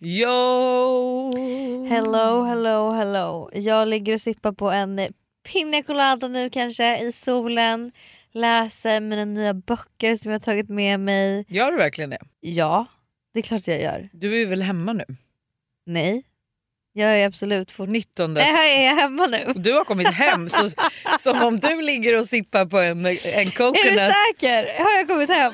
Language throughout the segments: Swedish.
Yo! Hello, hello, hello. Jag ligger och sippar på en pina colada nu kanske i solen. Läser mina nya böcker som jag har tagit med mig. Gör du verkligen det? Ja, det är klart jag gör. Du är väl hemma nu? Nej, jag är absolut fort... 19. Nej, jag är hemma nu. Du har kommit hem så, som om du ligger och sippar på en, en coconut. Är du säker? Har jag kommit hem?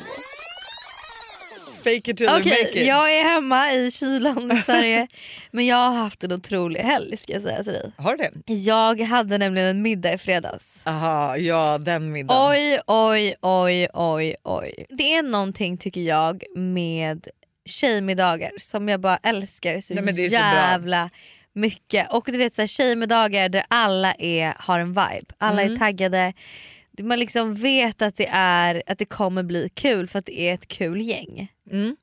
Fake it till okay, make it. jag är hemma i kylan i Sverige men jag har haft en otrolig helg ska jag säga till dig. Har du det? Jag hade nämligen en middag i fredags. Aha, ja den middagen. Oj, oj, oj, oj, oj. Det är någonting tycker jag med tjejmiddagar som jag bara älskar så Nej, men det är så jävla mycket. Och du vet så här, tjejmiddagar där alla är, har en vibe. Alla Mm. är taggade. Man liksom vet att det, är, att det kommer bli kul för att det är ett kul gäng. Mm.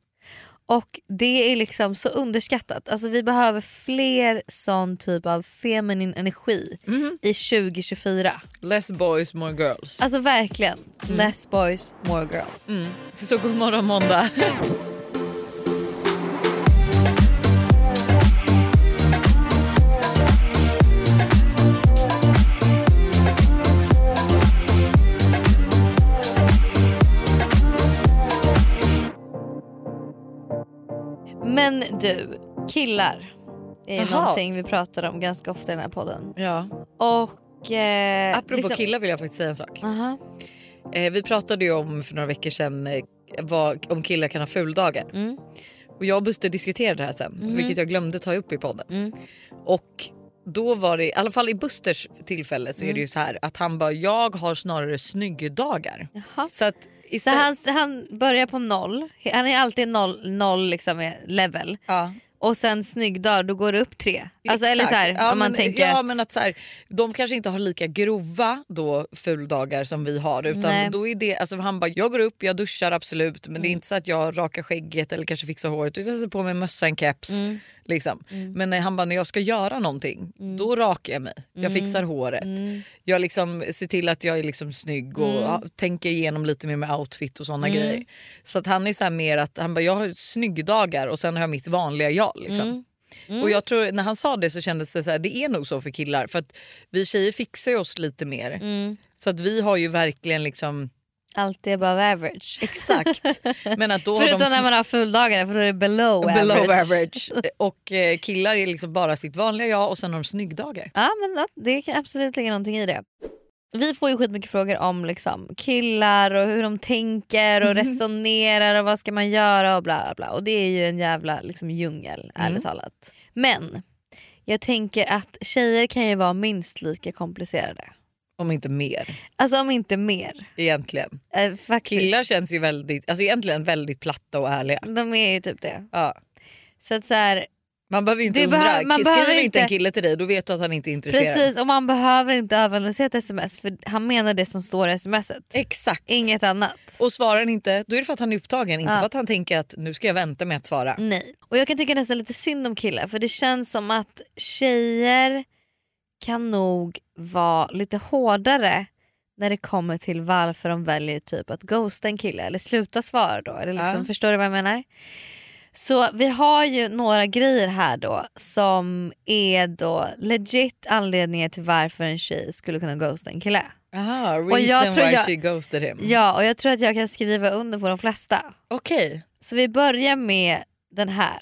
Och det är liksom så underskattat. Alltså vi behöver fler sån typ av feminin energi Mhm. i 2024. Less boys more girls. Alltså verkligen. Less boys, more girls. Mm. Så god morgon måndag. du, killar är Jaha. någonting vi pratar om ganska ofta i den här podden. ja. Och... Eh, Apropå liksom- killar vill jag faktiskt säga en sak. Aha. Eh, vi pratade ju om för några veckor sedan eh, vad, om killar kan ha fuldagar. Mm. Och jag och Buster diskuterade det här sen, så vilket jag glömde ta upp i podden. Mm. Och då var det, i alla fall i Busters tillfälle så är det Mm. ju så här att han bara jag har snarare snyggdagar. Jaha. Så att Så han, han börjar på noll, han är alltid noll, noll liksom level. ja. Och sen snyggdag då går det upp tre. Alltså, eller så här, ja, om man men, tänker ja, att, men att så här, de kanske inte har lika grova då fuldagar som vi har utan Nej. då är det, alltså han bara jag går upp, jag duschar absolut men det Mm. är inte så att jag rakar skägget eller kanske fixar håret utan jag sätter på mig mössa, en keps. Mm. Liksom. Men när han bara när jag ska göra någonting då rakar jag mig, jag fixar håret. Mm. Jag liksom ser till att jag är liksom snygg och ja, tänker igenom lite mer med outfit och såna Mm. grejer. Så att han är så mer att han bara jag har snyggdagar och sen har jag mitt vanliga jag. Liksom. Mm. Och jag tror när han sa det så kändes det så här, det är nog så för killar för att vi tjejer fixar oss lite mer. Mm. Så att vi har ju verkligen liksom alltid above average. exakt. Men att då Förutom de när man har fulldagar för då är det below, below average. average. Och eh, killar är liksom bara sitt vanliga jag och sen har de snyggdagar. Ja men det kan absolut ligga någonting i det. Vi får ju skitmycket frågor om liksom, killar och hur de tänker och resonerar och vad ska man göra och bla bla bla. Och det är ju en jävla liksom, djungel ärligt talat. Men jag tänker att tjejer kan ju vara minst lika komplicerade. Om inte mer Alltså om inte mer. egentligen. Eh, faktiskt. Killar känns ju väldigt, alltså egentligen väldigt platta och ärliga. De är ju typ det. Ja. Så att så här, Man behöver ju inte undra, behöver- man skriver behöver inte en kille till dig då vet du att han inte är intresserad. precis och man behöver inte överanalysera ett sms för han menar det som står i smset. Exakt. Inget annat. Och svarar han inte då är det för att han är upptagen inte Ja. för att han tänker att nu ska jag vänta med att svara. Nej. Och jag kan tycka nästan lite synd om killar för det känns som att tjejer kan nog vara lite hårdare när det kommer till varför de väljer typ att ghosta en kille eller sluta svara då. Eller liksom, Ja. Förstår du vad jag menar? Så vi har ju några grejer här då som är då legit anledningar till varför en tjej skulle kunna ghosta en kille. Aha, reason Och jag tror why jag- she ghosted him. Ja och jag tror att jag kan skriva under på de flesta. Okej. Så vi börjar med den här.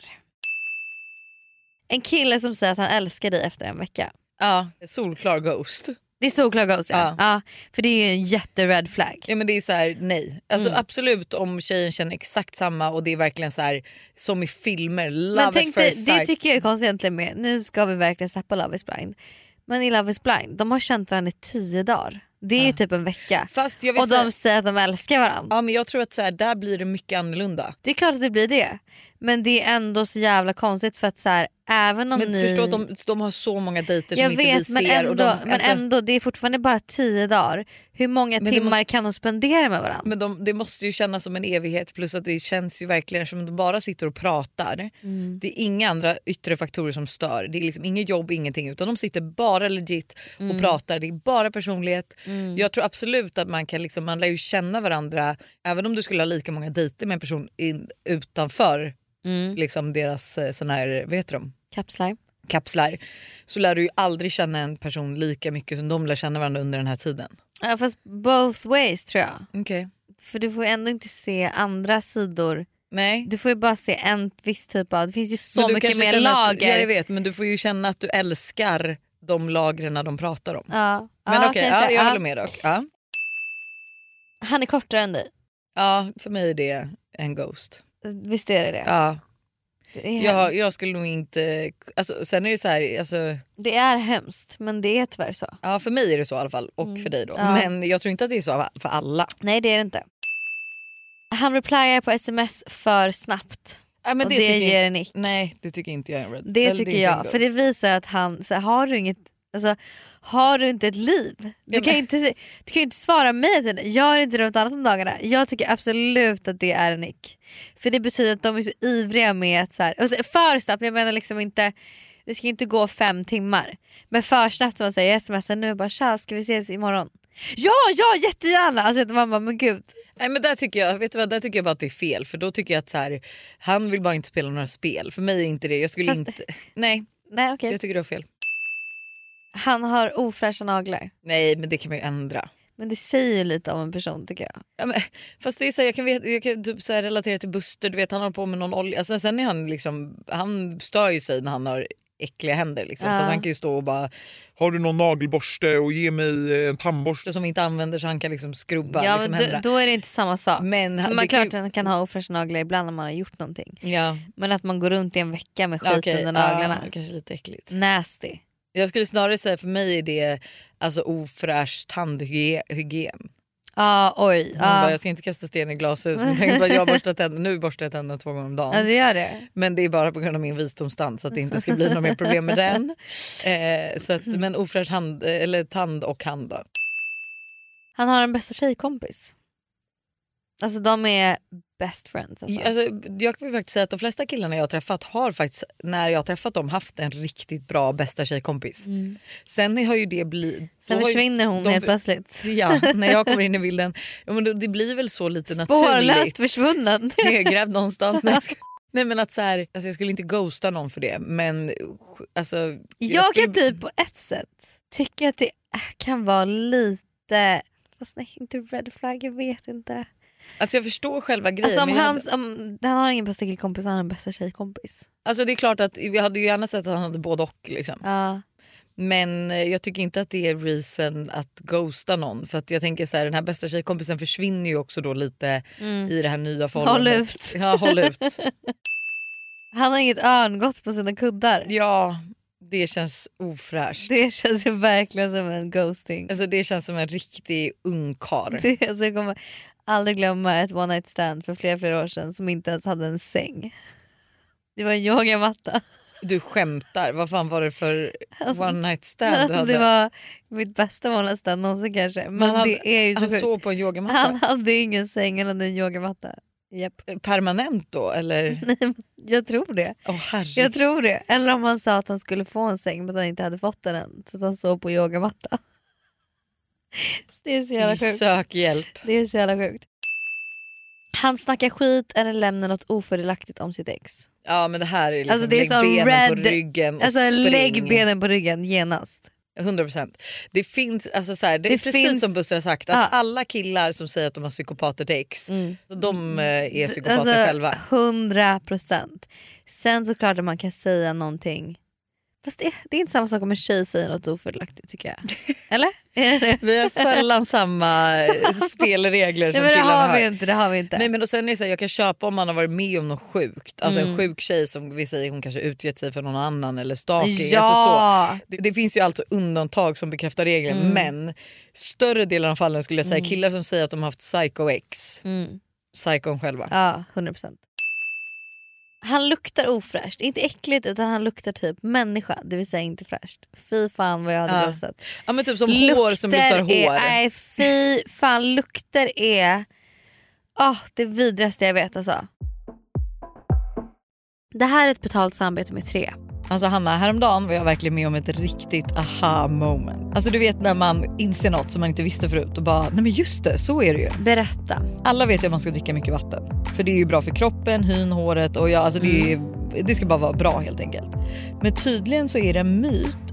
En kille som säger att han älskar dig efter en vecka. Ja, solklar ghost. Det är solklar ghost ja. Ja. ja. För det är en jätte-red flag. Ja men det är så här, nej. Alltså Mm. absolut om tjejen känner exakt samma och det är verkligen så här som i filmer, love Men at tänk dig, first det sight. tycker jag är konstigt egentligen med, nu ska vi verkligen släppa Love is blind. Men i Love is blind, de har känt varandra i tio dagar. Det är ju typ en vecka. Och de säger att de älskar varandra. ja, men jag tror att så här, där blir det mycket annorlunda. Det är klart att det blir det. Men det är ändå så jävla konstigt för att så här, även om Men ni... förstå att de, de har så många dejter som Jag inte vet vi men, ser. ändå, och de, men alltså, ändå, det är fortfarande bara tio dagar. Hur många Men timmar måste- kan de spendera med varandra? men de, det måste ju kännas som en evighet plus att det känns ju verkligen som att de bara sitter och pratar. Mm. Det är inga andra yttre faktorer som stör. Det är liksom inget jobb, ingenting utan de sitter bara legit och Mm. pratar. Det är bara personlighet. Jag tror absolut att man kan liksom, man lär ju känna varandra även om du skulle ha lika många dejter med en person in, utanför Mm. liksom deras eh, sån här, vad heter de? Kapslar. kapslar så lär du ju aldrig känna en person lika mycket som de lär känna varandra under den här tiden. Ja, fast both ways tror jag. Okej. För du får ju ändå inte se andra sidor. Nej. Du får ju bara se en viss typ av... Det finns ju så mycket mer lager. Att, ja, vet men du får ju känna att du älskar de lagren de pratar om. Ja. Men ja, okej, kanske. ja, jag Ja. håller med dock. Ja. Han är kortare än dig. ja, för mig är det en ghost. Visst är det det? Ja. Det, är, Jag, jag skulle nog inte... Alltså, sen är det så här, alltså, det är hemskt men det är tyvärr så. ja, för mig är det så i alla fall och Mm. för dig då. Ja. Men jag tror inte att det är så för alla. Nej det är det inte. Han replyar på sms för snabbt Ja, men och det, tycker ger jag, en nick. nej det tycker inte jag är en red. Det eller tycker är inte en jag. För det visar att han, så här, har du inget Alltså, har du inte ett liv? Du kan ju inte, du kan inte svara mig det. Gör inte något annat om dagarna. Jag tycker absolut att det är en nick. För det betyder att de är så ivriga med att... Så här, och så, för snabbt, jag menar liksom inte... Det ska inte gå fem timmar. Men för snabbt som man säger i sms nu bara tja ska vi ses imorgon? Ja, ja jättegärna! Alltså att man bara men gud. Nej men där tycker jag, vet du vad, där tycker jag bara att det är fel för då tycker jag att så här, han vill bara inte spela några spel. För mig är inte det, jag skulle Fast- inte... Nej Nej okej. jag tycker du har fel. Han har ofräscha naglar. Nej men det kan man ju ändra. Men det säger ju lite om en person tycker jag. Ja, men, fast det är så här, jag kan, jag kan typ så här relatera till Buster, du vet han har på med någon olja. Alltså, sen är han liksom, han stör ju sig när han har äckliga händer. Liksom. Så Ja. att han kan ju stå och bara, Har du någon nagelborste och ge mig eh, en tandborste? som vi inte använder så han kan liksom skrubba Ja, liksom, men då, händerna. då är det inte samma sak. Men han- man klart ju- man kan ha ofräscha naglar ibland när man har gjort någonting. Ja, Men att man går runt i en vecka med skit okej, under naglarna. Ja, kanske lite äckligt. Nasty. Jag skulle snarare säga för mig är det alltså, ofräsch tandhygien. Ja oj. Man bara, Ja. jag ska inte kasta sten i glashus men tänk bara, jag borstar tänderna, nu borstar jag tänderna två gånger om dagen. Ja det gör det. Men det är bara på grund av min visdomstand så att det inte ska bli något mer problem med den. Eh, så att, men ofräsch hand, eller tand och hand då. Han har en bästa tjejkompis. Alltså de är best friends. Alltså. Alltså, jag vill faktiskt säga att de flesta killarna jag har träffat har faktiskt när jag har träffat dem haft en riktigt bra bästa tjejkompis. Mm. Sen har ju det blivit... Sen försvinner hon helt plötsligt. Ja, när jag kommer in i bilden. Ja, men det, blir väl så lite Spårlöst naturligt. försvunnen. Nedgrävd någonstans. Nej, jag ska- Nej men att så här, alltså jag skulle inte ghosta någon för det men alltså, Jag skulle- kan typ på ett sätt tycka att det kan vara lite, fast nej inte red flag, jag vet inte. Alltså jag förstår själva grejen. Alltså om men jag han, hade, om, han har ingen bästa killkompis, han har en bästa tjejkompis. alltså det är klart att vi hade ju gärna sett att han hade både och. Liksom. Ja. Men eh, jag tycker inte att det är reason att ghosta någon. För att jag tänker så här, den här bästa tjejkompisen försvinner ju också då lite Mm. i det här nya Håll förhållandet. ut. Ja, håll ut. Han har inget örngott på sina kuddar. Ja, det känns ofräscht. Det känns ju verkligen som en ghosting. Alltså det känns som en riktig ungkarl. Det, alltså jag kommer aldrig glömma ett one night stand för flera, flera år sedan som inte ens hade en säng. Det var en yogamatta. Du skämtar, vad fan var det för one night stand du hade? Det var mitt bästa one night stand någonsin kanske. Men, han- det är ju så han sov på en yogamatta? Han hade ingen säng, han hade en yogamatta. Japp. Permanent då eller? Jag tror det. Herregud. Jag tror det. Eller om han sa att han skulle få en säng men han inte hade fått den än. Så att han sov på yogamatta. Det är så jävla sjukt. Sök hjälp. Det är så jävla sjukt. Han snackar skit eller lämnar något ofördelaktigt om sitt ex. Ja men det här är liksom Alltså, det är lägg benen på red- ryggen och Alltså spring. lägg benen på ryggen genast. 100%. Det finns, alltså så här, det, är Det precis finns- som Buster har sagt, att Ja. alla killar som säger att de har psykopater till ex, Mm. så de eh, är psykopater Alltså själva. 100 procent. Sen såklart att man kan säga någonting. Fast det, det är inte samma sak om en tjej säger något ofördelaktigt tycker jag. Eller? Vi har sällan samma spelregler Nej, som men det killarna har har. vi inte. Det har vi inte. Nej men och sen är det så här, jag kan köpa om man har varit med om något sjukt. Alltså Mm. en sjuk tjej som vi säger hon kanske utgett sig för någon annan eller stalking. Alltså så. ja! Det, det finns ju alltså undantag som bekräftar regeln Mm. men större delen av fallen skulle jag säga killar som säger att de har haft psycho ex. Mm. Psykon själva. Ja, 100 procent. Han luktar ofräscht. Inte äckligt utan han luktar typ människa. Det vill säga inte fräscht. Fy fan vad jag hade Ja. Ja men typ som hår som luktar hår. Är, nej fy fan lukter är oh, det vidrigaste jag vet alltså. Det här är ett betalt samarbete med tre. Alltså Hanna, häromdagen var jag verkligen med om ett riktigt aha moment. Alltså du vet när man inser något som man inte visste förut och bara, nej men just det, så är det ju. Berätta. Alla vet ju att man ska dricka mycket vatten. För det är ju bra för kroppen, hyn, håret och ja, alltså det, är, det ska bara vara bra helt enkelt. Men tydligen så är det en myt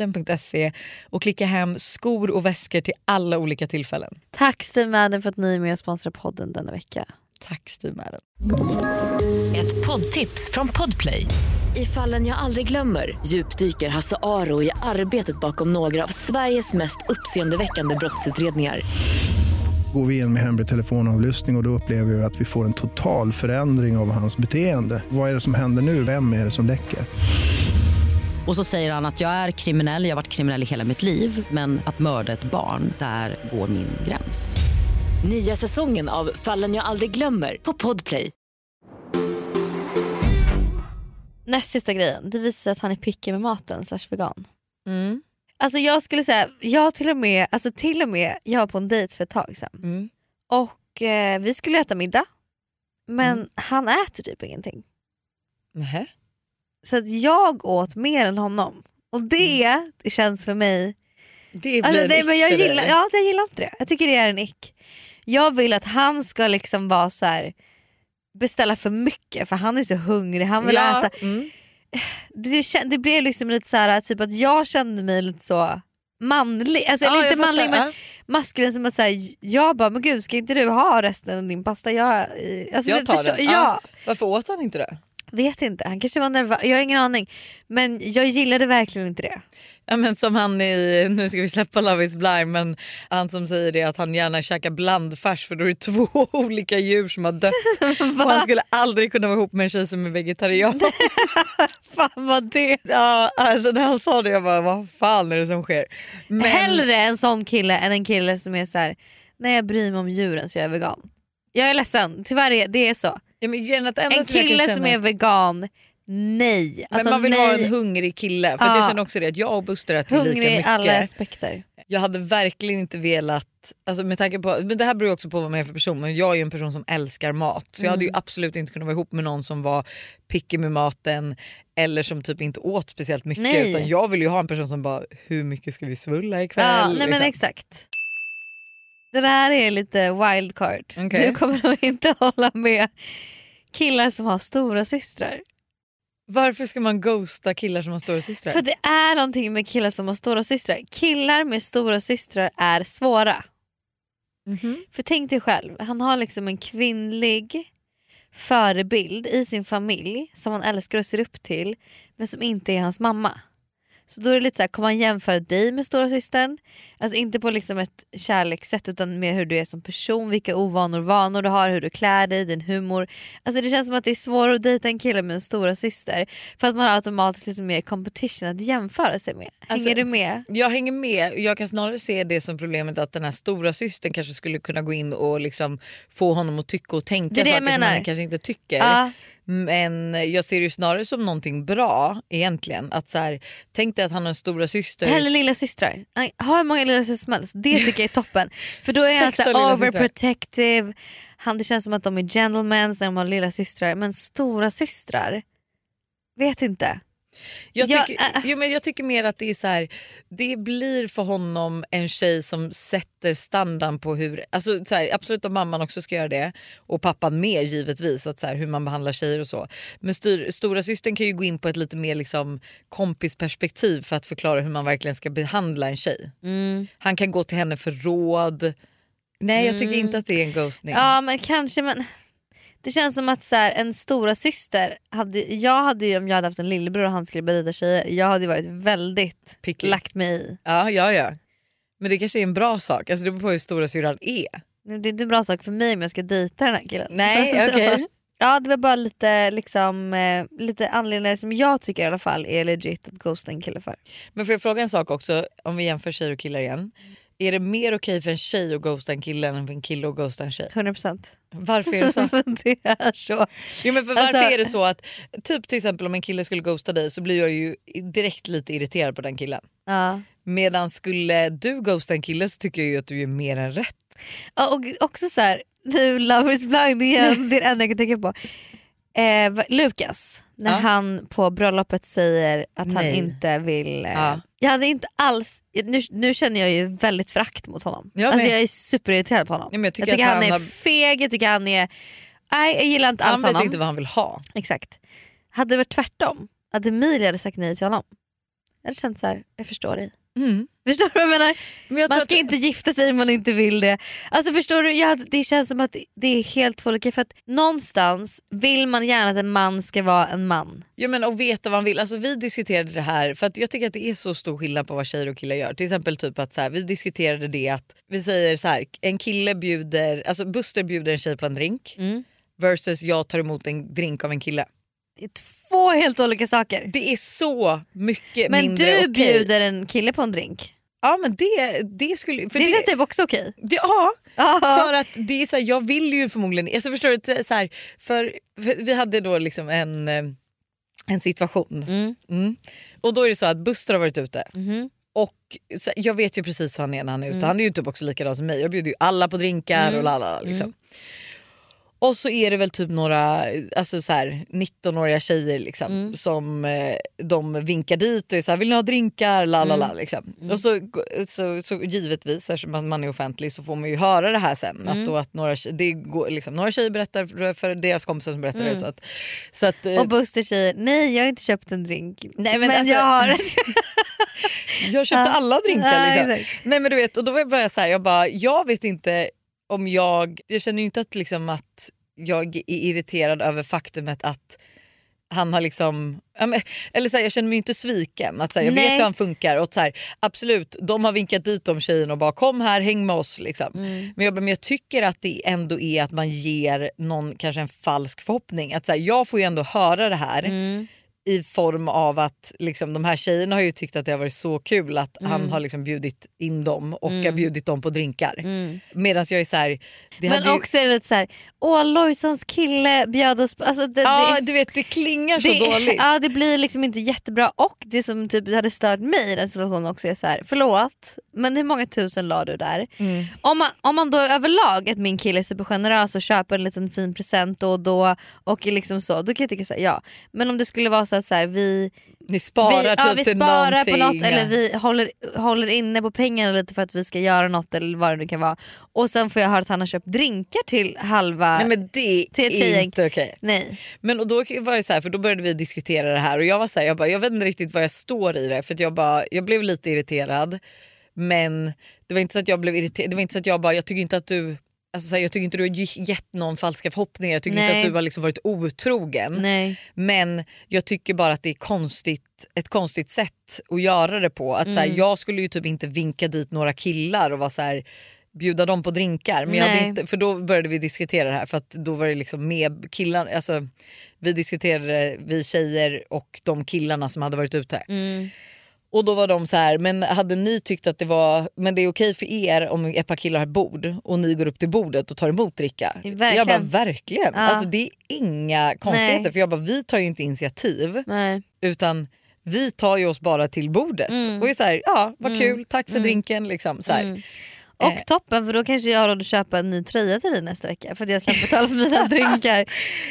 stevemadden.se och klicka hem skor och väskor till alla olika tillfällen. Tack Steve Madden för att ni är med och sponsrar podden denna vecka. Tack Steve Madden. Ett poddtips från Podplay. I fallen jag aldrig glömmer djupdyker Hasse Aro i arbetet bakom några av Sveriges mest uppseendeväckande brottsutredningar. Går vi in med hemlig telefonavlyssning och, och då upplever vi att vi får en total förändring av hans beteende. Vad är det som händer nu? Vem är det som läcker? Och så säger han att jag är kriminell, jag har varit kriminell i hela mitt liv men att mörda ett barn, där går min gräns. Nya säsongen av Fallen jag aldrig glömmer på Podplay. Näst sista grejen, det visar sig att han är picky med maten slash vegan. Mm. Alltså jag skulle säga, jag till och med, alltså till och med jag var på en dejt för ett tag sedan Mm. och eh, vi skulle äta middag men Mm. han äter typ ingenting. Nähä. Så att jag åt mer än honom och det, det känns för mig Det Alltså, nej, men jag, gillar, ja, jag gillar inte det. Jag tycker det är en ick. Jag vill att han ska liksom vara så här beställa för mycket för han är så hungrig, han vill ja. äta. Mm. Det, det blev liksom lite så här, typ att jag kände mig lite så manlig, alltså, Ja, eller inte manlig fattar. men maskulin som att säga jag bara men gud ska inte du ha resten av din pasta? Jag, alltså, Jag tar den. Ja, Varför åt han inte det? Vet inte, han kanske var nervös, jag har ingen aning. Men jag gillade verkligen inte det. Ja, men som han i, nu ska vi släppa Love is blind, men han som säger det att han gärna käkar blandfärs för då är det två olika djur som har dött. och han skulle aldrig kunna vara ihop med en tjej som är vegetarian. Fan vad det ja, alltså när han sa det jag bara vad fan är det som sker? Men, Hellre en sån kille än en kille som är så här: nej jag bryr mig om djuren så jag är vegan. Jag är ledsen, tyvärr är det är så. Ja, men En som kille känna- som är vegan, nej. men Alltså, man vill nej. ha en hungrig kille. För att Ja. jag känner också det att jag och Buster äter lika hungrig i mycket. alla aspekter. Jag hade verkligen inte velat, alltså med tanke på, men det här beror också på vad man är för person men jag är ju en person som älskar mat så jag hade Mm. ju absolut inte kunnat vara ihop med någon som var picky med maten eller som typ inte åt speciellt mycket Nej. utan jag vill ju ha en person som bara hur mycket ska vi svulla ikväll? Ja, nej men liksom. exakt. Den här är lite wildcard. Okej. Du kommer nog inte hålla med killar som har stora systrar. Varför ska man ghosta killar som har stora systrar? För det är någonting med killar som har stora systrar. Killar med stora systrar är svåra. Mhm. För tänk dig själv, han har liksom en kvinnlig förebild i sin familj som han älskar och ser upp till men som inte är hans mamma. Så då är det lite såhär, kommer han jämföra dig med stora systern? Alltså inte på liksom ett kärlekssätt utan med hur du är som person, vilka ovanor vanor du har, hur du klär dig, din humor. Alltså det känns som att det är svårare att dejta en kille med en stora syster för att man har automatiskt lite mer competition att jämföra sig med. Hänger Alltså, du med? Jag hänger med. Jag kan snarare se det som problemet att den här stora systern kanske skulle kunna gå in och liksom få honom att tycka och tänka Det är det saker som han kanske inte tycker. Ja. Men jag ser det ju snarare som någonting bra egentligen. Att så här, tänk dig att han har en stora syster. Eller lilla systrar. Ha hur många lilla systrar som helst. Det tycker jag är toppen. För då är han så 16 här overprotective. Han, det känns som att de är gentlemen när de har lilla systrar. Men stora systrar vet inte. Jag Ja, tycker, äh. jo, men jag tycker mer att det är så här, det blir för honom en tjej som sätter standarden på hur, alltså så här, absolut om mamman också ska göra det och pappan med givetvis, att så här, hur man behandlar tjejer och så. Men styr, stora systern kan ju gå in på ett lite mer liksom, kompisperspektiv för att förklara hur man verkligen ska behandla en tjej. Han kan gå till henne för råd. Nej jag tycker inte att det är en ghostning. Ja men kanske men det känns som att så här, en stora syster hade, jag hade ju om jag hade haft en lillebror och han skulle börja dejta tjejer, jag hade varit väldigt Picky. lagt mig i. Ja, ja, ja. Men det kanske är en bra sak, alltså det beror på hur stora syrran är. Det är inte en bra sak för mig om jag ska dejta den här killen. Nej okej. Ja det var bara lite, liksom, eh, lite anledningar som jag tycker i alla fall är legit att ghosta en kille för. Men får jag fråga en sak också om vi jämför tjejer och killar igen. Är det mer okej för en tjej att ghosta en kille än för en kille att ghosta en tjej? 100%. Varför är det så? Det är så. jo, men för varför Alltså- är det så att typ till exempel om en kille skulle ghosta dig så blir jag ju direkt lite irriterad på den killen. Ja. Medan skulle du ghosta en kille så tycker jag ju att du är mer än rätt. Ja, och också så här, nu Love is blind igen, det är det enda jag kan tänka på. Eh, Lukas, när Ja. han på bröllopet säger att han Nej. inte vill... Eh, Ja. Jag hade inte alls, nu, nu känner jag ju väldigt förakt mot honom. Jag alltså jag är superirriterad på honom. Ja, jag tycker jag tycker att han, han är har- feg, jag tycker han är... Nej jag gillar inte Han alls vet honom. inte vad han vill ha. Exakt. Hade det varit tvärtom, att Emilia hade sagt nej till honom. Jag hade känt så här, jag förstår dig. Förstår du vad jag menar? Men jag Man ska att- inte gifta sig om man inte vill det. Alltså förstår du, jag, det känns som att det är helt två olika. För att någonstans vill man gärna att en man ska vara en man. Ja, men och veta vad han vill. Alltså, vi diskuterade det här för att jag tycker att det är så stor skillnad på vad tjejer och killar gör. Till exempel typ att så här, vi diskuterade det att vi säger så här, en kille bjuder, alltså Buster bjuder en tjej på en drink versus jag tar emot en drink av en kille. Två helt olika saker. Det är så mycket Men mindre du okej. bjuder en kille på en drink. Ja men det, det skulle... För det, det, känns typ också okej. det, ja, för att det är så här, jag vill ju förmodligen... Alltså förstår du? Så här, för, för vi hade då liksom en, eh, en situation. Mm. Och då är det så att Buster har varit ute. Och så, jag vet ju precis hur han är när han är ute. Han är ju typ också likadan som mig. Jag bjuder ju alla på drinkar och lalala. Liksom. Och så är det väl typ några alltså så här, 19-åriga tjejer liksom, som eh, de vinkar dit och är så här, vill ni ha drinkar? Lalala, liksom. Och så, så, så givetvis eftersom man- är offentlig så får man ju höra det här sen. Att då att några, det går, liksom, några tjejer berättar för, deras kompisar som berättar det. Så att, så att, eh, Och Buster säger nej jag har inte köpt en drink. Nej, men alltså- jag har Jag köpte alla drinkar. Liksom. Nej, men du vet, och då var jag bara så här, jag bara, jag vet inte om jag, jag känner ju inte att, liksom, att jag är irriterad över faktumet att han har liksom, eller så här, jag känner mig inte sviken. Att, så här, jag vet hur han funkar och så här, absolut de har vinkat dit de tjejerna och bara kom här häng med oss. Liksom. Mm. Men, jag, men jag tycker att det ändå är att man ger någon kanske en falsk förhoppning. Att så jag får ju ändå höra det här Mm. I form av att liksom, de här tjejerna har ju tyckt att det har varit så kul att Mm. han har liksom bjudit in dem och har bjudit dem på drinkar. Medan jag är så här, Mm. Men hade ju, också är det lite såhär, åh Lojsans kille bjöd oss på... Alltså det, Ja det, du vet det klingar så det, dåligt. Ja det blir liksom inte jättebra och det som typ hade stört mig i den situationen också är så här: förlåt men hur många tusen la du där? Mm. Om, man, om man då överlag, att min kille är supergenerös och köper en liten fin present då och då och liksom så, då kan jag tycka så här, ja. Men om det skulle vara så att så här, vi Ni sparar vi, typ ja, vi till sparar på något eller vi håller, håller inne på pengarna lite för att vi ska göra något eller vad det nu kan vara. Och sen får jag höra att han har köpt drinkar till halva... Nej men det är inte okej. Nej. Men och då var det så här, för då började vi diskutera det här och jag var så här, jag, bara, jag vet inte riktigt var jag står i det för att jag, bara, jag blev lite irriterad. Men det var inte så att jag blev irriterad, det var inte så att jag bara, jag tycker inte att du Alltså så här, jag tycker inte du har ge- gett någon falska förhoppningar, jag tycker inte Nej. att du har liksom varit otrogen. Nej. Men jag tycker bara att det är konstigt, ett konstigt sätt att göra det på. Att så Mm. här, jag skulle ju typ inte vinka dit några killar och vara så här, bjuda dem på drinkar. Men jag hade inte, för då började vi diskutera det här för att då var det liksom med killar, alltså, vi diskuterade vi tjejer och de killarna som hade varit ute. Mm. Och då var de så här, men hade ni tyckt att det var men det är okej för er om ett par killar har ett bord och ni går upp till bordet och tar emot dricka? Verkligen. Jag bara verkligen. Ja. Alltså, det är inga konstigheter Nej. för jag bara vi tar ju inte initiativ Nej. utan vi tar ju oss bara till bordet Mm. och är så här, ja vad Mm. kul, tack för Mm. drinken. Liksom, så. Mm. Och Eh. toppen för då kanske jag har råd att köpa en ny tröja till dig nästa vecka för att jag släpper betala för mina drinkar.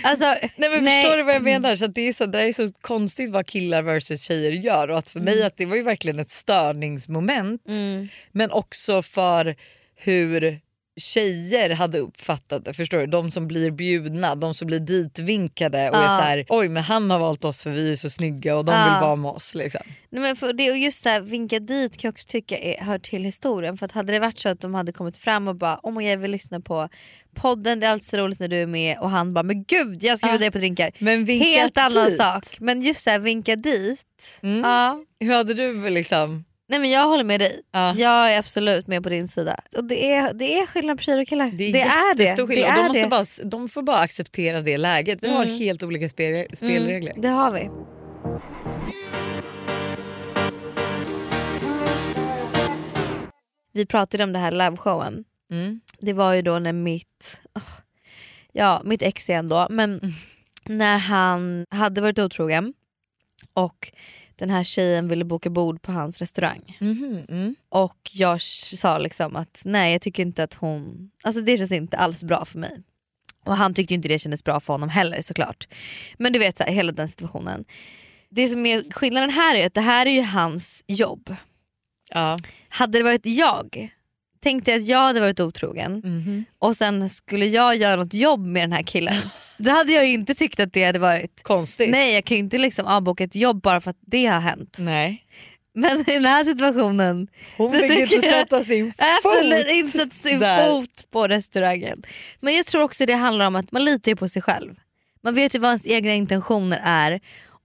Alltså, Nej, men Förstår du vad jag menar? Så att det, är så, det är så konstigt vad killar versus tjejer gör och att för mig att det var ju verkligen ett störningsmoment Mm. men också för hur tjejer hade uppfattat det. Förstår du? De som blir bjudna, de som blir ditvinkade och är Ja. så här, oj men han har valt oss för vi är så snygga och de Ja. vill vara med oss. Liksom. Nej, men för det, och just så här, vinka dit kan jag också tycka är, hör till historien. För att hade det varit så att de hade kommit fram och bara oh my God, jag vill lyssna på podden, det är alltid så roligt när du är med och han bara men gud jag ska Ja. bjuda dig på drinkar. Men vinka Helt annan dit. sak. Men just så här, vinka dit. Mm. Ja. Hur hade du liksom? Nej men jag håller med dig. Ja. Jag är absolut med på din sida. Och det är, det är skillnad på tjejer och killar. Det är, det är det. jättestor det, skillnad. är de, måste det. bara, de får bara acceptera det läget. Vi har Mm. helt olika spel, spelregler. Mm, det har vi. Vi pratade om det här liveshowen. Mm. Det var ju då när mitt, ja mitt ex igen då, men när han hade varit otrogen och den här tjejen ville boka bord på hans restaurang. Mhm, mm. Och jag sa liksom att nej jag tycker inte att hon, alltså det känns inte alls bra för mig. Och han tyckte inte det kändes bra för honom heller såklart. Men du vet så här, hela den situationen. Det som är skillnaden här är att det här är ju hans jobb. Ja. Hade det varit jag, tänkte jag att jag hade varit otrogen Mhm. och sen skulle jag göra något jobb med den här killen. Då hade jag inte tyckt att det hade varit Konstigt. Nej jag kan ju inte liksom avboka ett jobb bara för att det har hänt. Nej. Men i den här situationen Hon fick inte sätta sin Absolut fot. inte sätta sin där. fot på restaurangen. Men jag tror också det handlar om att man litar på sig själv. Man vet ju vad ens egna intentioner är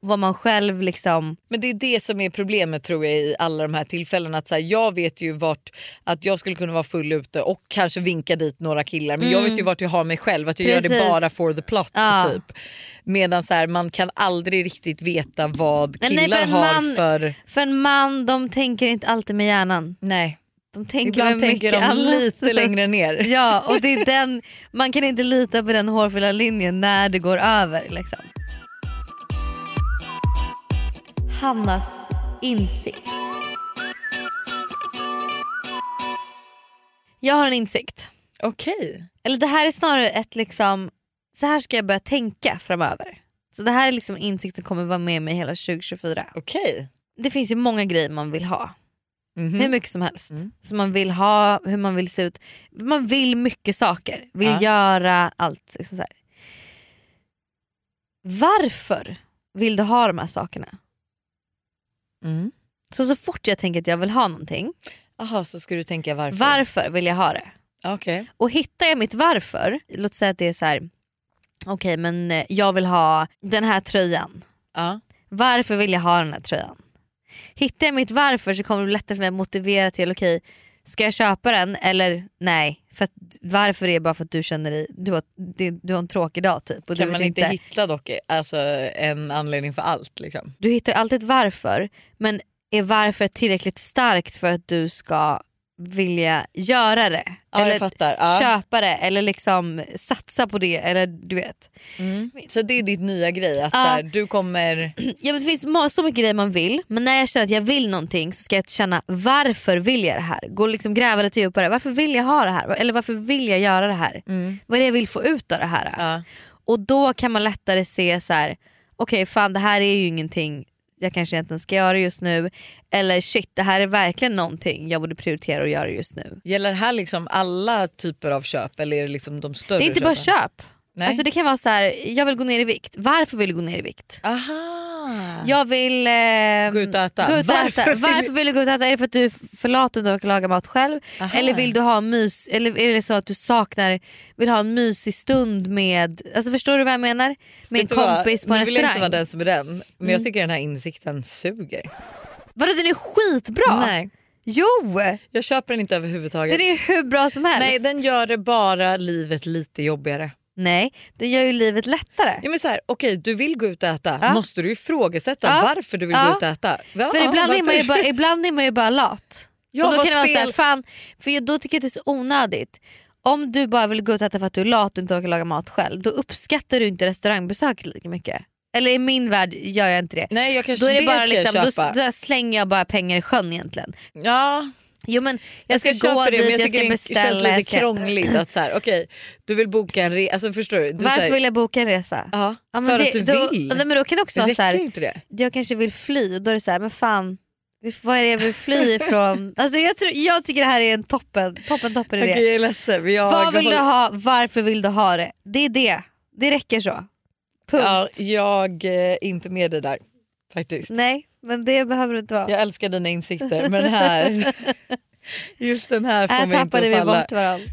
vad man själv liksom... Men det är det som är problemet tror jag i alla de här tillfällena. Att så här, jag vet ju vart att jag skulle kunna vara full ute och kanske vinka dit några killar men jag vet ju vart jag har mig själv. Att jag gör det Mm. Precis. bara for the plot Ja. typ. Medan så här, man kan aldrig riktigt veta vad Nej, nej, killar för har man- för... För en man de tänker inte alltid med hjärnan. Nej. De tänker Ibland tänker de annat. lite längre ner. Ja och det är den, man kan inte lita på den hårfyllda linjen när det går över. Liksom. Hannas insikt. Jag har en insikt. Okej. Eller det här är snarare ett liksom, så här ska jag börja tänka framöver. Så det här är liksom insikt som kommer vara med mig hela 2024. Okej. Det finns ju många grejer man vill ha. Mhm. Hur mycket som helst. Mm. Som man vill ha, hur man vill se ut. Man vill mycket saker, vill Ja. göra allt. Liksom så här. Varför vill du ha de här sakerna? Mm. Så så fort jag tänker att jag vill ha någonting, Aha, så ska du tänka varför? varför vill jag ha det? Okej. Och hittar jag mitt varför, låt säga att det är så här. okej men eh, jag vill ha den här tröjan. Ja. Varför vill jag ha den här tröjan? Hittar jag mitt varför så kommer det bli lättare för mig att motivera till okej, ska jag köpa den eller nej? För att, varför är bara för att du känner dig, du har, det- du har en tråkig dag typ. Och Kan du man inte hitta dock alltså, en anledning för allt? Liksom? Du hittar alltid ett varför men är varför tillräckligt starkt för att du ska vilja göra det? Ja, eller. Ja. köpa det eller liksom satsa på det eller du vet. Mm. Så det är ditt nya grej? Att Ja. så här, du kommer... Ja, men det finns så mycket grejer man vill men när jag känner att jag vill någonting så ska jag känna varför vill jag det här? Gå liksom gräva lite djupare. Varför vill jag ha det här? Eller varför vill jag göra det här? Vad är det jag vill få ut av det här? Och då kan man lättare se så här: okej fan det här är ju ingenting jag kanske egentligen ska göra just nu. Eller shit det här är verkligen någonting jag borde prioritera att göra just nu. Gäller det här liksom alla typer av köp eller är det liksom de större Det är inte bara köpen? köp. Nej. Alltså det kan vara så här, jag vill gå ner i vikt. Varför vill du gå ner i vikt? Aha. Jag vill... Eh, Gå ut och äta. Gå ut och Varför äta. vill- Varför vill du gå ut och äta? Är det för att du är för lat och inte laga mat själv? Aha. Eller vill du ha mys, eller är det så att du saknar, vill ha en mysig stund med, alltså förstår du vad jag menar? Med en du vad? kompis på en Nu vill jag inte restaurang. vara den som är den, men Mm. jag tycker den här insikten suger. Vadå den är skitbra! Nej, Jo! jag köper den inte överhuvudtaget. Den är hur bra som helst. Nej, den gör det bara livet lite jobbigare. Nej, det gör ju livet lättare. Ja, men så här, okej, du vill gå ut och äta, Ja. måste du ifrågasätta Ja. varför du vill Ja. gå ut och äta? Ja, För ibland är, man ju bara, ibland är man ju bara lat. Ja, och då kan spel- såhär, fan, för då tycker jag att det är så onödigt. Om du bara vill gå ut och äta för att du är lat och inte orkar laga mat själv, då uppskattar du inte restaurangbesök lika mycket. Eller i min värld gör jag inte det. Nej, jag kanske Då, är det bara liksom, då, då slänger jag bara pengar i sjön egentligen. Ja, Jo men jag ska, köpa gå det, dit, jag jag ska det beställa. känns lite jag ska... krångligt att så här, okej, du vill boka en resa, alltså förstår du? du Varför säger, vill jag boka en resa? Ja, Ja, men för det, att du då, vill. Nej, men då kan det också det vara så här, inte det? jag kanske vill fly då är det så här, men fan vad är det jag vill fly ifrån? alltså jag, tror, jag tycker det här är en toppen, toppen, toppen idé. Okej, jag är ledsen. Jag Vad vill du ha, varför vill du ha det? Det är det. Det räcker så. Punkt. Ja, jag är inte med dig där faktiskt. Nej men det behöver du inte vara. Jag älskar dina insikter men här, just den här får Här mig inte tappade vi bort varandra.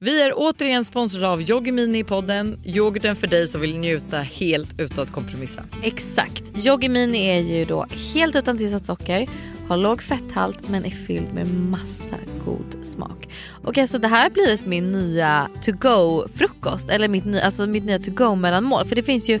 Vi är återigen sponsrade av Yoggi Mini i podden. Yoghurten för dig som vill njuta helt utan att kompromissa. Exakt. Yoggi Mini är ju då helt utan tillsatt socker, har låg fetthalt men är fylld med massa god smak. Och alltså det här har blivit min nya to go frukost eller mitt, ny, alltså mitt nya to go mellanmål för det finns ju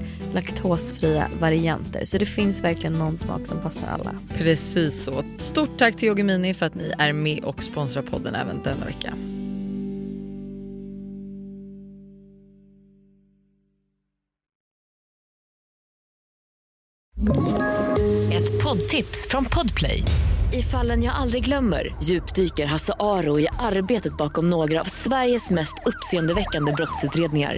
laktosfria varianter. Så det finns verkligen någon smak som passar alla. Precis så. Stort tack till Yoggi Mini för att ni är med och sponsrar podden även denna vecka. Ett poddtips från Podplay. I fallen jag aldrig glömmer djupdyker Hasse Aro i arbetet bakom några av Sveriges mest uppseendeväckande brottsutredningar.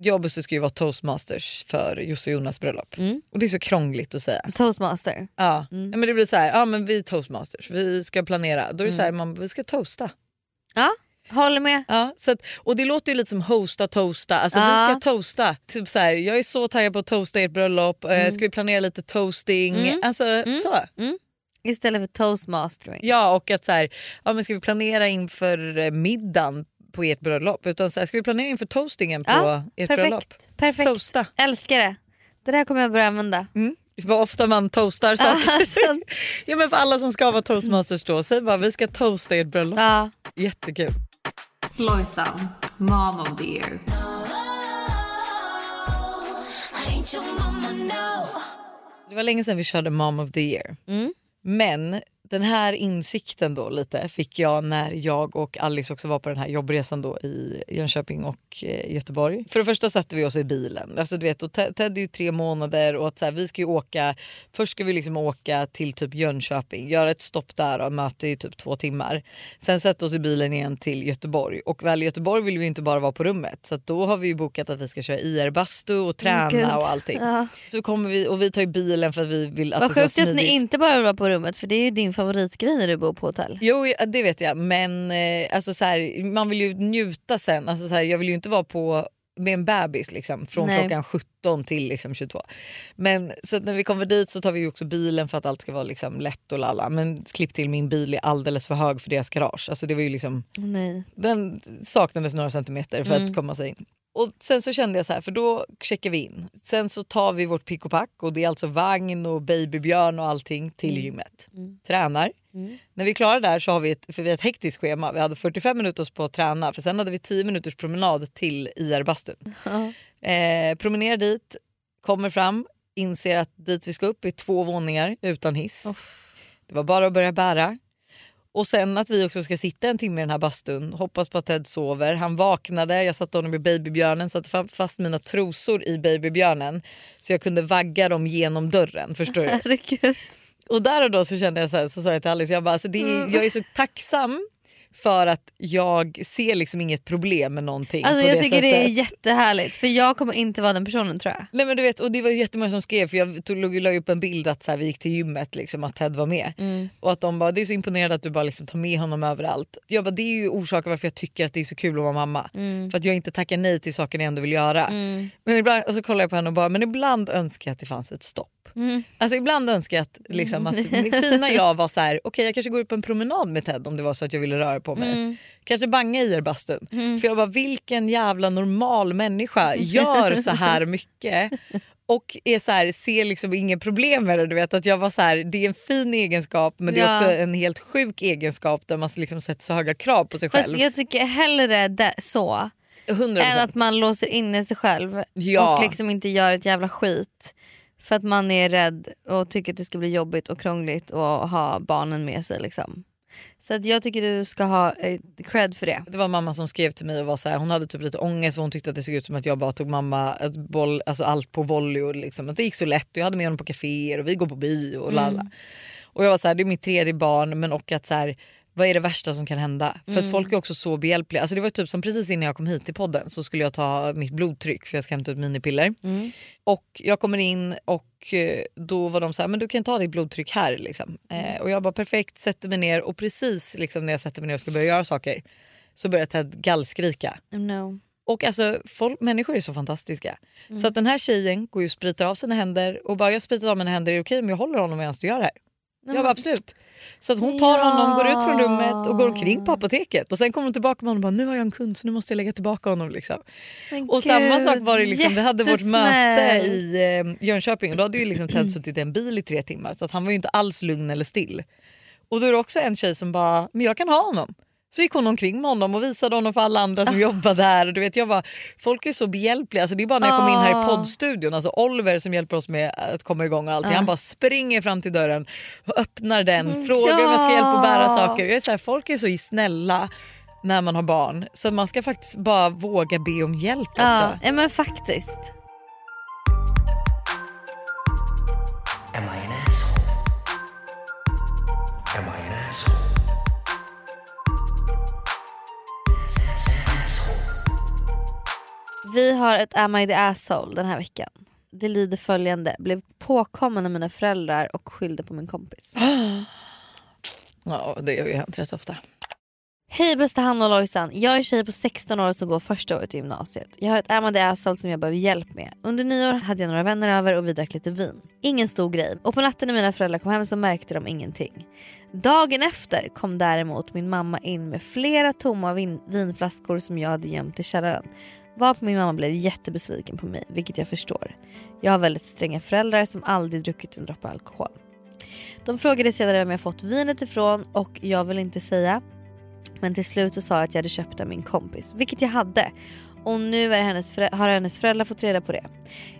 Jag och Buster ska ju vara toastmasters för Josse och Jonas bröllop. Mm. Och det är så krångligt att säga. Toastmaster. Ja. Mm. ja men det blir så här, ja men vi är toastmasters, vi ska planera. Då är det så här, man, vi ska toasta. Ja, håller med. Ja, så att, och det låter ju lite som hosta toasta, alltså Ja. vi ska toasta. Typ så här, jag är så taggad på att toasta ert bröllop, mm. ska vi planera lite toasting? Mm. Alltså så. Istället för toastmastering. Ja och att så här, ja, men ska vi planera inför eh, middagen på ert bröllop? Utan så här, ska vi planera inför toastingen på Ja, ert perfekt. bröllop? Perfekt. Toasta. Älskar det. Det där kommer jag börja använda. Vad ofta man toastar saker. Ja, men för alla som ska vara toastmasters då, säg bara vi ska toasta ert bröllop. ja. Jättekul. Lojsan, mom of the year. Det var länge sedan vi körde Mom of the year. Mm. Men den här insikten då lite fick jag när jag och Alice också var på den här jobbresan då i Jönköping och eh, Göteborg. För det första satte vi oss i bilen. Alltså du vet, och Ted är ju tre månader och att så här, vi ska ju åka, först ska vi liksom åka till typ Jönköping, göra ett stopp där och möte i typ två timmar. Sen sätta oss i bilen igen till Göteborg och väl i Göteborg vill vi inte bara vara på rummet så då har vi ju bokat att vi ska köra IR-bastu och träna Gud. och allting. Ja. Så kommer vi och vi tar ju bilen för att vi vill att Vad det ska vara sjukt att ni smidigt. inte bara vill vara på rummet för det är ju din favoritgrej när du bor på hotell. Jo det vet jag men eh, alltså så här, man vill ju njuta sen. Alltså så här, jag vill ju inte vara på med en bebis liksom, från Nej. klockan 17 till liksom 22. Men så när vi kommer dit så tar vi också bilen för att allt ska vara liksom lätt och lalla. Men klipp till min bil är alldeles för hög för deras garage. Alltså det var ju liksom, Nej. den saknades några centimeter för att komma sig in. Och sen så kände jag så här, för då checkar vi in. Sen så tar vi vårt pick och pack och det är alltså vagn och babybjörn och allting till gymmet. Tränar. När vi är klara där så har vi ett, för vi har ett hektiskt schema. Vi hade 45 minuter på att träna för sen hade vi 10 minuters promenad till IR-bastun. Eh, promenerar dit, kommer fram, inser att dit vi ska upp är två våningar utan hiss. Det var bara att börja bära. Och sen att vi också ska sitta en timme i den här bastun, hoppas på att Ted sover. Han vaknade, jag satte honom i babybjörnen, satte fa- fast mina trosor i babybjörnen så jag kunde vagga dem genom dörren. Förstår du? Herregud. Och där och då så kände jag så, här, så sa jag till Alice, jag, bara, alltså det är, jag är så tacksam för att jag ser liksom inget problem med någonting. Alltså jag det tycker det är sättet. jättehärligt för jag kommer inte vara den personen tror jag. Nej men du vet och det var jättemånga som skrev för jag tog, la upp en bild att så här, vi gick till gymmet liksom att Ted var med. Mm. Och att de bara det är så imponerande att du bara liksom tar med honom överallt. Jag bara det är ju orsaken varför jag tycker att det är så kul att vara mamma. Mm. För att jag inte tackar nej till saker jag ändå vill göra. Men ibland, och så kollar jag på henne och bara men ibland önskar jag att det fanns ett stopp. Mm. Alltså ibland önskar jag att, liksom, att min fina jag var så här: okej jag kanske går ut på en promenad med Ted om det var så att jag ville röra på mig. Mm. Kanske banga i er bastun. För jag bara vilken jävla normal människa gör så här mycket och är så här, ser liksom inget problem med det. Du vet, att jag var så här, det är en fin egenskap men det är också en helt sjuk egenskap där man liksom sätter så höga krav på sig Fast själv. jag tycker hellre det, så 100%. än att man låser inne sig själv Ja. och liksom inte gör ett jävla skit. För att man är rädd och tycker att det ska bli jobbigt och krångligt och ha barnen med sig. Liksom. Så att jag tycker du ska ha eh, cred för det. Det var mamma som skrev till mig och var så här, hon hade typ lite ångest för hon tyckte att det såg ut som att jag bara tog mamma ett boll, alltså allt på volley och liksom, att det gick så lätt. Och jag hade med honom på kaféer och vi går på bio och lalla. Och jag var så här, det är mitt tredje barn men och att så här, vad är det värsta som kan hända? För att folk är också så behjälpliga. Alltså det var typ som precis innan jag kom hit till podden så skulle jag ta mitt blodtryck för jag ska hämta ut minipiller. Och jag kommer in och eh, då var de så här, men du kan ta ditt blodtryck här. Liksom. Eh, och jag bara perfekt, sätter mig ner och precis liksom, när jag sätter mig ner och ska börja göra saker så börjar Ted gallskrika. No. Och alltså, folk, människor är så fantastiska. Så att den här tjejen går ju och spritar av sina händer och bara jag spritar av mina händer, är det okej om jag håller honom medan du gör det här? Jag bara absolut. Så att hon tar Ja. honom, går ut från rummet och går omkring på apoteket. Och sen kommer hon tillbaka med honom och bara nu har jag en kund så nu måste jag lägga tillbaka honom. Liksom. Men Och samma gud, sak var det liksom, vi hade vårt möte i eh, Jönköping och då hade ju liksom Ted suttit i en bil i tre timmar så att han var ju inte alls lugn eller still. Och då är det också en tjej som bara, men jag kan ha honom. Så gick hon omkring med honom och visade honom för alla andra som Ah. jobbar där. Och du vet, jag bara, folk är så behjälpliga. Alltså det är bara när jag kommer in här i Ah. poddstudion, alltså Oliver som hjälper oss med att komma igång och allting. Ah. Han bara springer fram till dörren och öppnar den, frågar om jag ska hjälpa att bära saker. Jag är så här, folk är så snälla när man har barn så man ska faktiskt bara våga be om hjälp också. Ja, ja men faktiskt. Vi har ett Am I the asshole den här veckan. Det lyder följande. Blev påkommen av mina föräldrar och skyllde på min kompis. Ja, det har ju hänt rätt ofta. Hej bästa Hanna och Lojsan. Jag är tjej på 16 år som går första året i gymnasiet. Jag har ett Am I the asshole som jag behöver hjälp med. Under nyår hade jag några vänner över och vi drack lite vin. Ingen stor grej. Och på natten när mina föräldrar kom hem så märkte de ingenting. Dagen efter kom däremot min mamma in med flera tomma vin- vinflaskor som jag hade gömt i källaren. Varpå min mamma blev jättebesviken på mig, vilket jag förstår. Jag har väldigt stränga föräldrar som aldrig druckit en droppe alkohol. De frågade senare vem jag fått vinet ifrån och jag vill inte säga. Men till slut så sa jag att jag hade köpt det av min kompis, vilket jag hade. Och nu är hennes har hennes föräldrar fått reda på det.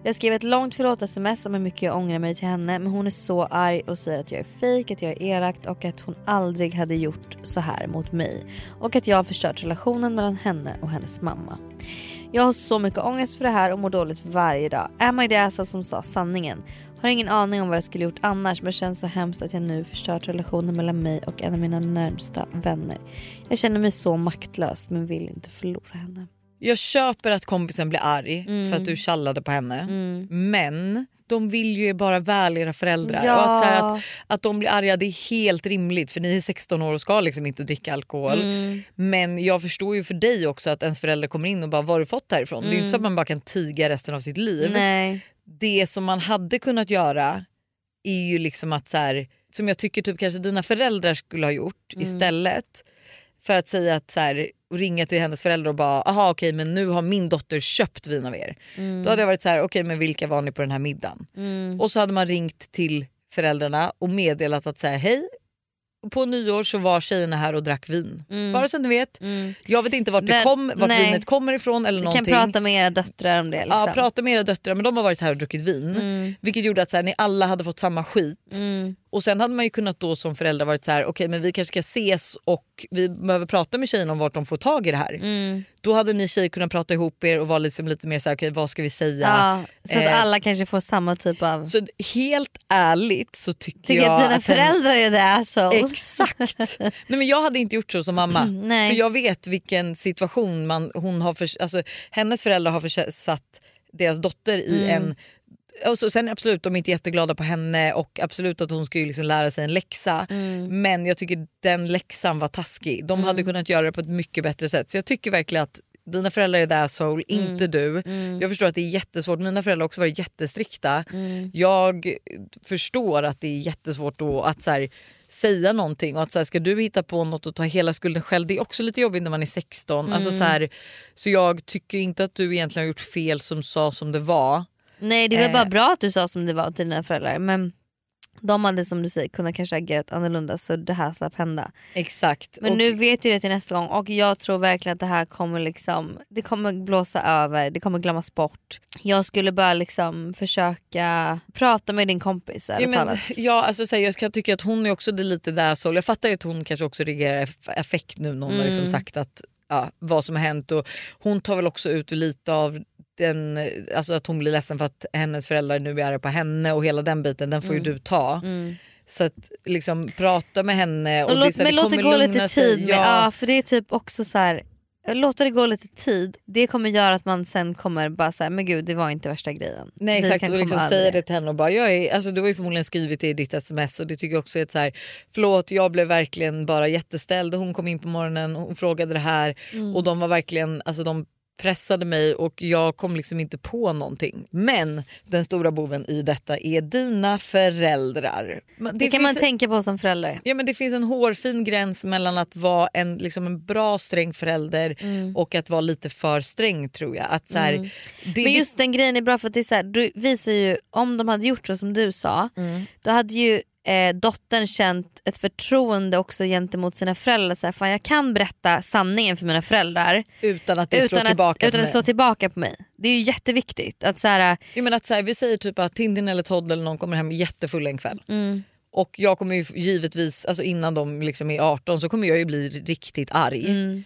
Jag skrev ett långt förlåt-sms om hur mycket jag ångrar mig till henne men hon är så arg och säger att jag är fejk, att jag är elak och att hon aldrig hade gjort så här mot mig. Och att jag har förstört relationen mellan henne och hennes mamma. Jag har så mycket ångest för det här och mår dåligt varje dag. Är man det asshole som sa sanningen? Har ingen aning om vad jag skulle gjort annars men känns så hemskt att jag nu förstört relationen mellan mig och en av mina närmsta vänner. Jag känner mig så maktlös men vill inte förlora henne. Jag köper att kompisen blir arg Mm. för att du tjallade på henne. Men de vill ju bara väl era föräldrar. Ja. Och att, så här, att, att de blir arga det är helt rimligt för ni är 16 år och ska liksom inte dricka alkohol. Mm. Men jag förstår ju för dig också att ens förälder kommer in och bara vad har du fått härifrån? Det är ju inte så att man bara kan tiga resten av sitt liv. Mm. Nej. Det som man hade kunnat göra är ju liksom att så här, som jag tycker typ kanske dina föräldrar skulle ha gjort Mm. istället för att säga att så här, och ringa till hennes föräldrar och bara aha okej men nu har min dotter köpt vin av er. Mm. Då hade jag varit så här okej men vilka var ni på den här middagen? Och så hade man ringt till föräldrarna och meddelat att säga hej på nyår så var tjejerna här och drack vin. Bara så att ni vet. Jag vet inte vart, det Men- kom, vart nej. vinet kommer ifrån eller Vi någonting. kan prata med era döttrar om det. Liksom. Ja, prata med era döttrar men de har varit här och druckit vin. Mm. Vilket gjorde att så här, ni alla hade fått samma skit. Och sen hade man ju kunnat då som förälder varit så här: okej men vi kanske ska ses och vi behöver prata med tjejerna om vart de får tag i det här. Mm. Då hade ni tjejer kunnat prata ihop er och vara liksom lite mer så här, okej vad ska vi säga? Ja, så att Eh, alla kanske får samma typ av... Så helt ärligt så tycker, Tycker jag att dina att föräldrar är the assholes. Exakt. Nej, men jag hade inte gjort så som mamma. Mm. För jag vet vilken situation man, hon har för, alltså, hennes föräldrar har försatt deras dotter i Mm. en och så, sen absolut de är inte jätteglada på henne och absolut att hon ska ju liksom lära sig en läxa. Mm. Men jag tycker den läxan var taskig. De hade kunnat göra det på ett mycket bättre sätt. Så jag tycker verkligen att dina föräldrar är the asshole, Mm. inte du. Jag förstår att det är jättesvårt. Mina föräldrar har också varit jättestrikta. Mm. Jag förstår att det är jättesvårt då att så här, säga någonting och att så här, ska du hitta på något och ta hela skulden själv det är också lite jobbigt när man är 16. Alltså, Mm. så, här, så jag tycker inte att du egentligen har gjort fel som sa som det var. Nej det väl Eh. bara bra att du sa som det var till dina föräldrar men de hade som du säger kunnat kanske agerat annorlunda så det här slapp hända. Exakt. Men och, nu vet du det till nästa gång och jag tror verkligen att det här kommer liksom Det kommer blåsa över, det kommer glömmas bort. Jag skulle bara liksom försöka prata med din kompis Ja, men, ja, alltså, så här, jag kan tycka att hon är också det lite där så Jag fattar ju att hon kanske också reagerar affekt nu när hon har liksom Mm. sagt att, ja, vad som har hänt. Och hon tar väl också ut lite av den, alltså att hon blir ledsen för att hennes föräldrar nu är arga på henne och hela den biten den får Mm. ju du ta. Så att liksom prata med henne. Och Och det låt, här, men låt det gå lite tid. Med, ja. för det är typ också så här. Låta det gå lite tid, det kommer göra att man sen kommer bara säga men gud det var inte värsta grejen. Nej exakt och liksom säga det till henne och bara jag är, alltså, du har ju förmodligen skrivit det i ditt sms och det tycker jag också är ett så här förlåt jag blev verkligen bara jätteställd och hon kom in på morgonen och hon frågade det här Mm. och de var verkligen alltså de pressade mig och jag kom liksom inte på någonting. Men den stora boven i detta är dina föräldrar. Men Det, kan man finns- tänka på som förälder. Ja, men det finns en hårfin gräns mellan att vara en, liksom en bra sträng förälder Mm. och att vara lite för sträng tror jag. Att, så här, det är Men just den grejen är bra för att det är så här, du visar ju, om de hade gjort så som du sa, Mm. då hade ju eh, dottern känt ett förtroende också gentemot sina föräldrar. Så här, Fan, jag kan berätta sanningen för mina föräldrar utan att det slår utan, tillbaka att, utan på att slå tillbaka på mig. Det är ju jätteviktigt. Att så här, Jag menar att så här, vi säger typ att Tintin eller Todd eller någon kommer hem jättefull en kväll. mm, Och jag kommer ju givetvis, alltså innan de liksom är 18 så kommer jag ju bli riktigt arg. mm,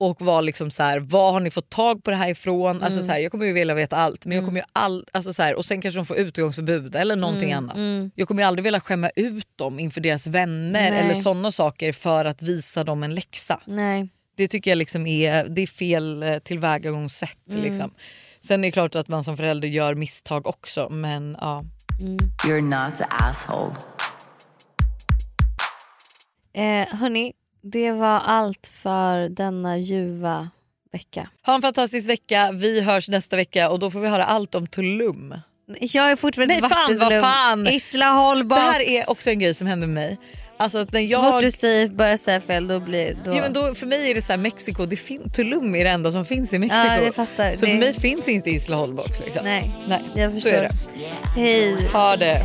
Och vara liksom så här, vad har ni fått tag på det här ifrån? Alltså Mm. så här, jag kommer ju vilja veta allt. Men jag kommer ju all, alltså så här, och sen kanske de får utegångsförbud eller någonting Mm. annat. Jag kommer ju aldrig vilja skämma ut dem inför deras vänner Nej. eller sådana saker för att visa dem en läxa. nej. Det tycker jag liksom är, det är fel eh, tillvägagångssätt. Mm. Liksom. Sen är det klart att man som förälder gör misstag också men ja. You're not the asshole. Eh, hörni, det var allt för denna ljuva vecka. Ha en fantastisk vecka, vi hörs nästa vecka och då får vi höra allt om Tulum. Jag är fortfarande Nej fan vad fan! Isla Hållbox. Det här är också en grej som hände med mig. Alltså när Så fort jag... du säger, börjar säga fel då blir då... Ja, men då, för mig är det så här, Mexiko, det fin- Tulum är det enda som finns i Mexiko. Ja, jag fattar. Så Det- för mig finns inte Isla Hållbox. Liksom. Nej, Nej, jag så förstår. är det. Hej. Ha det.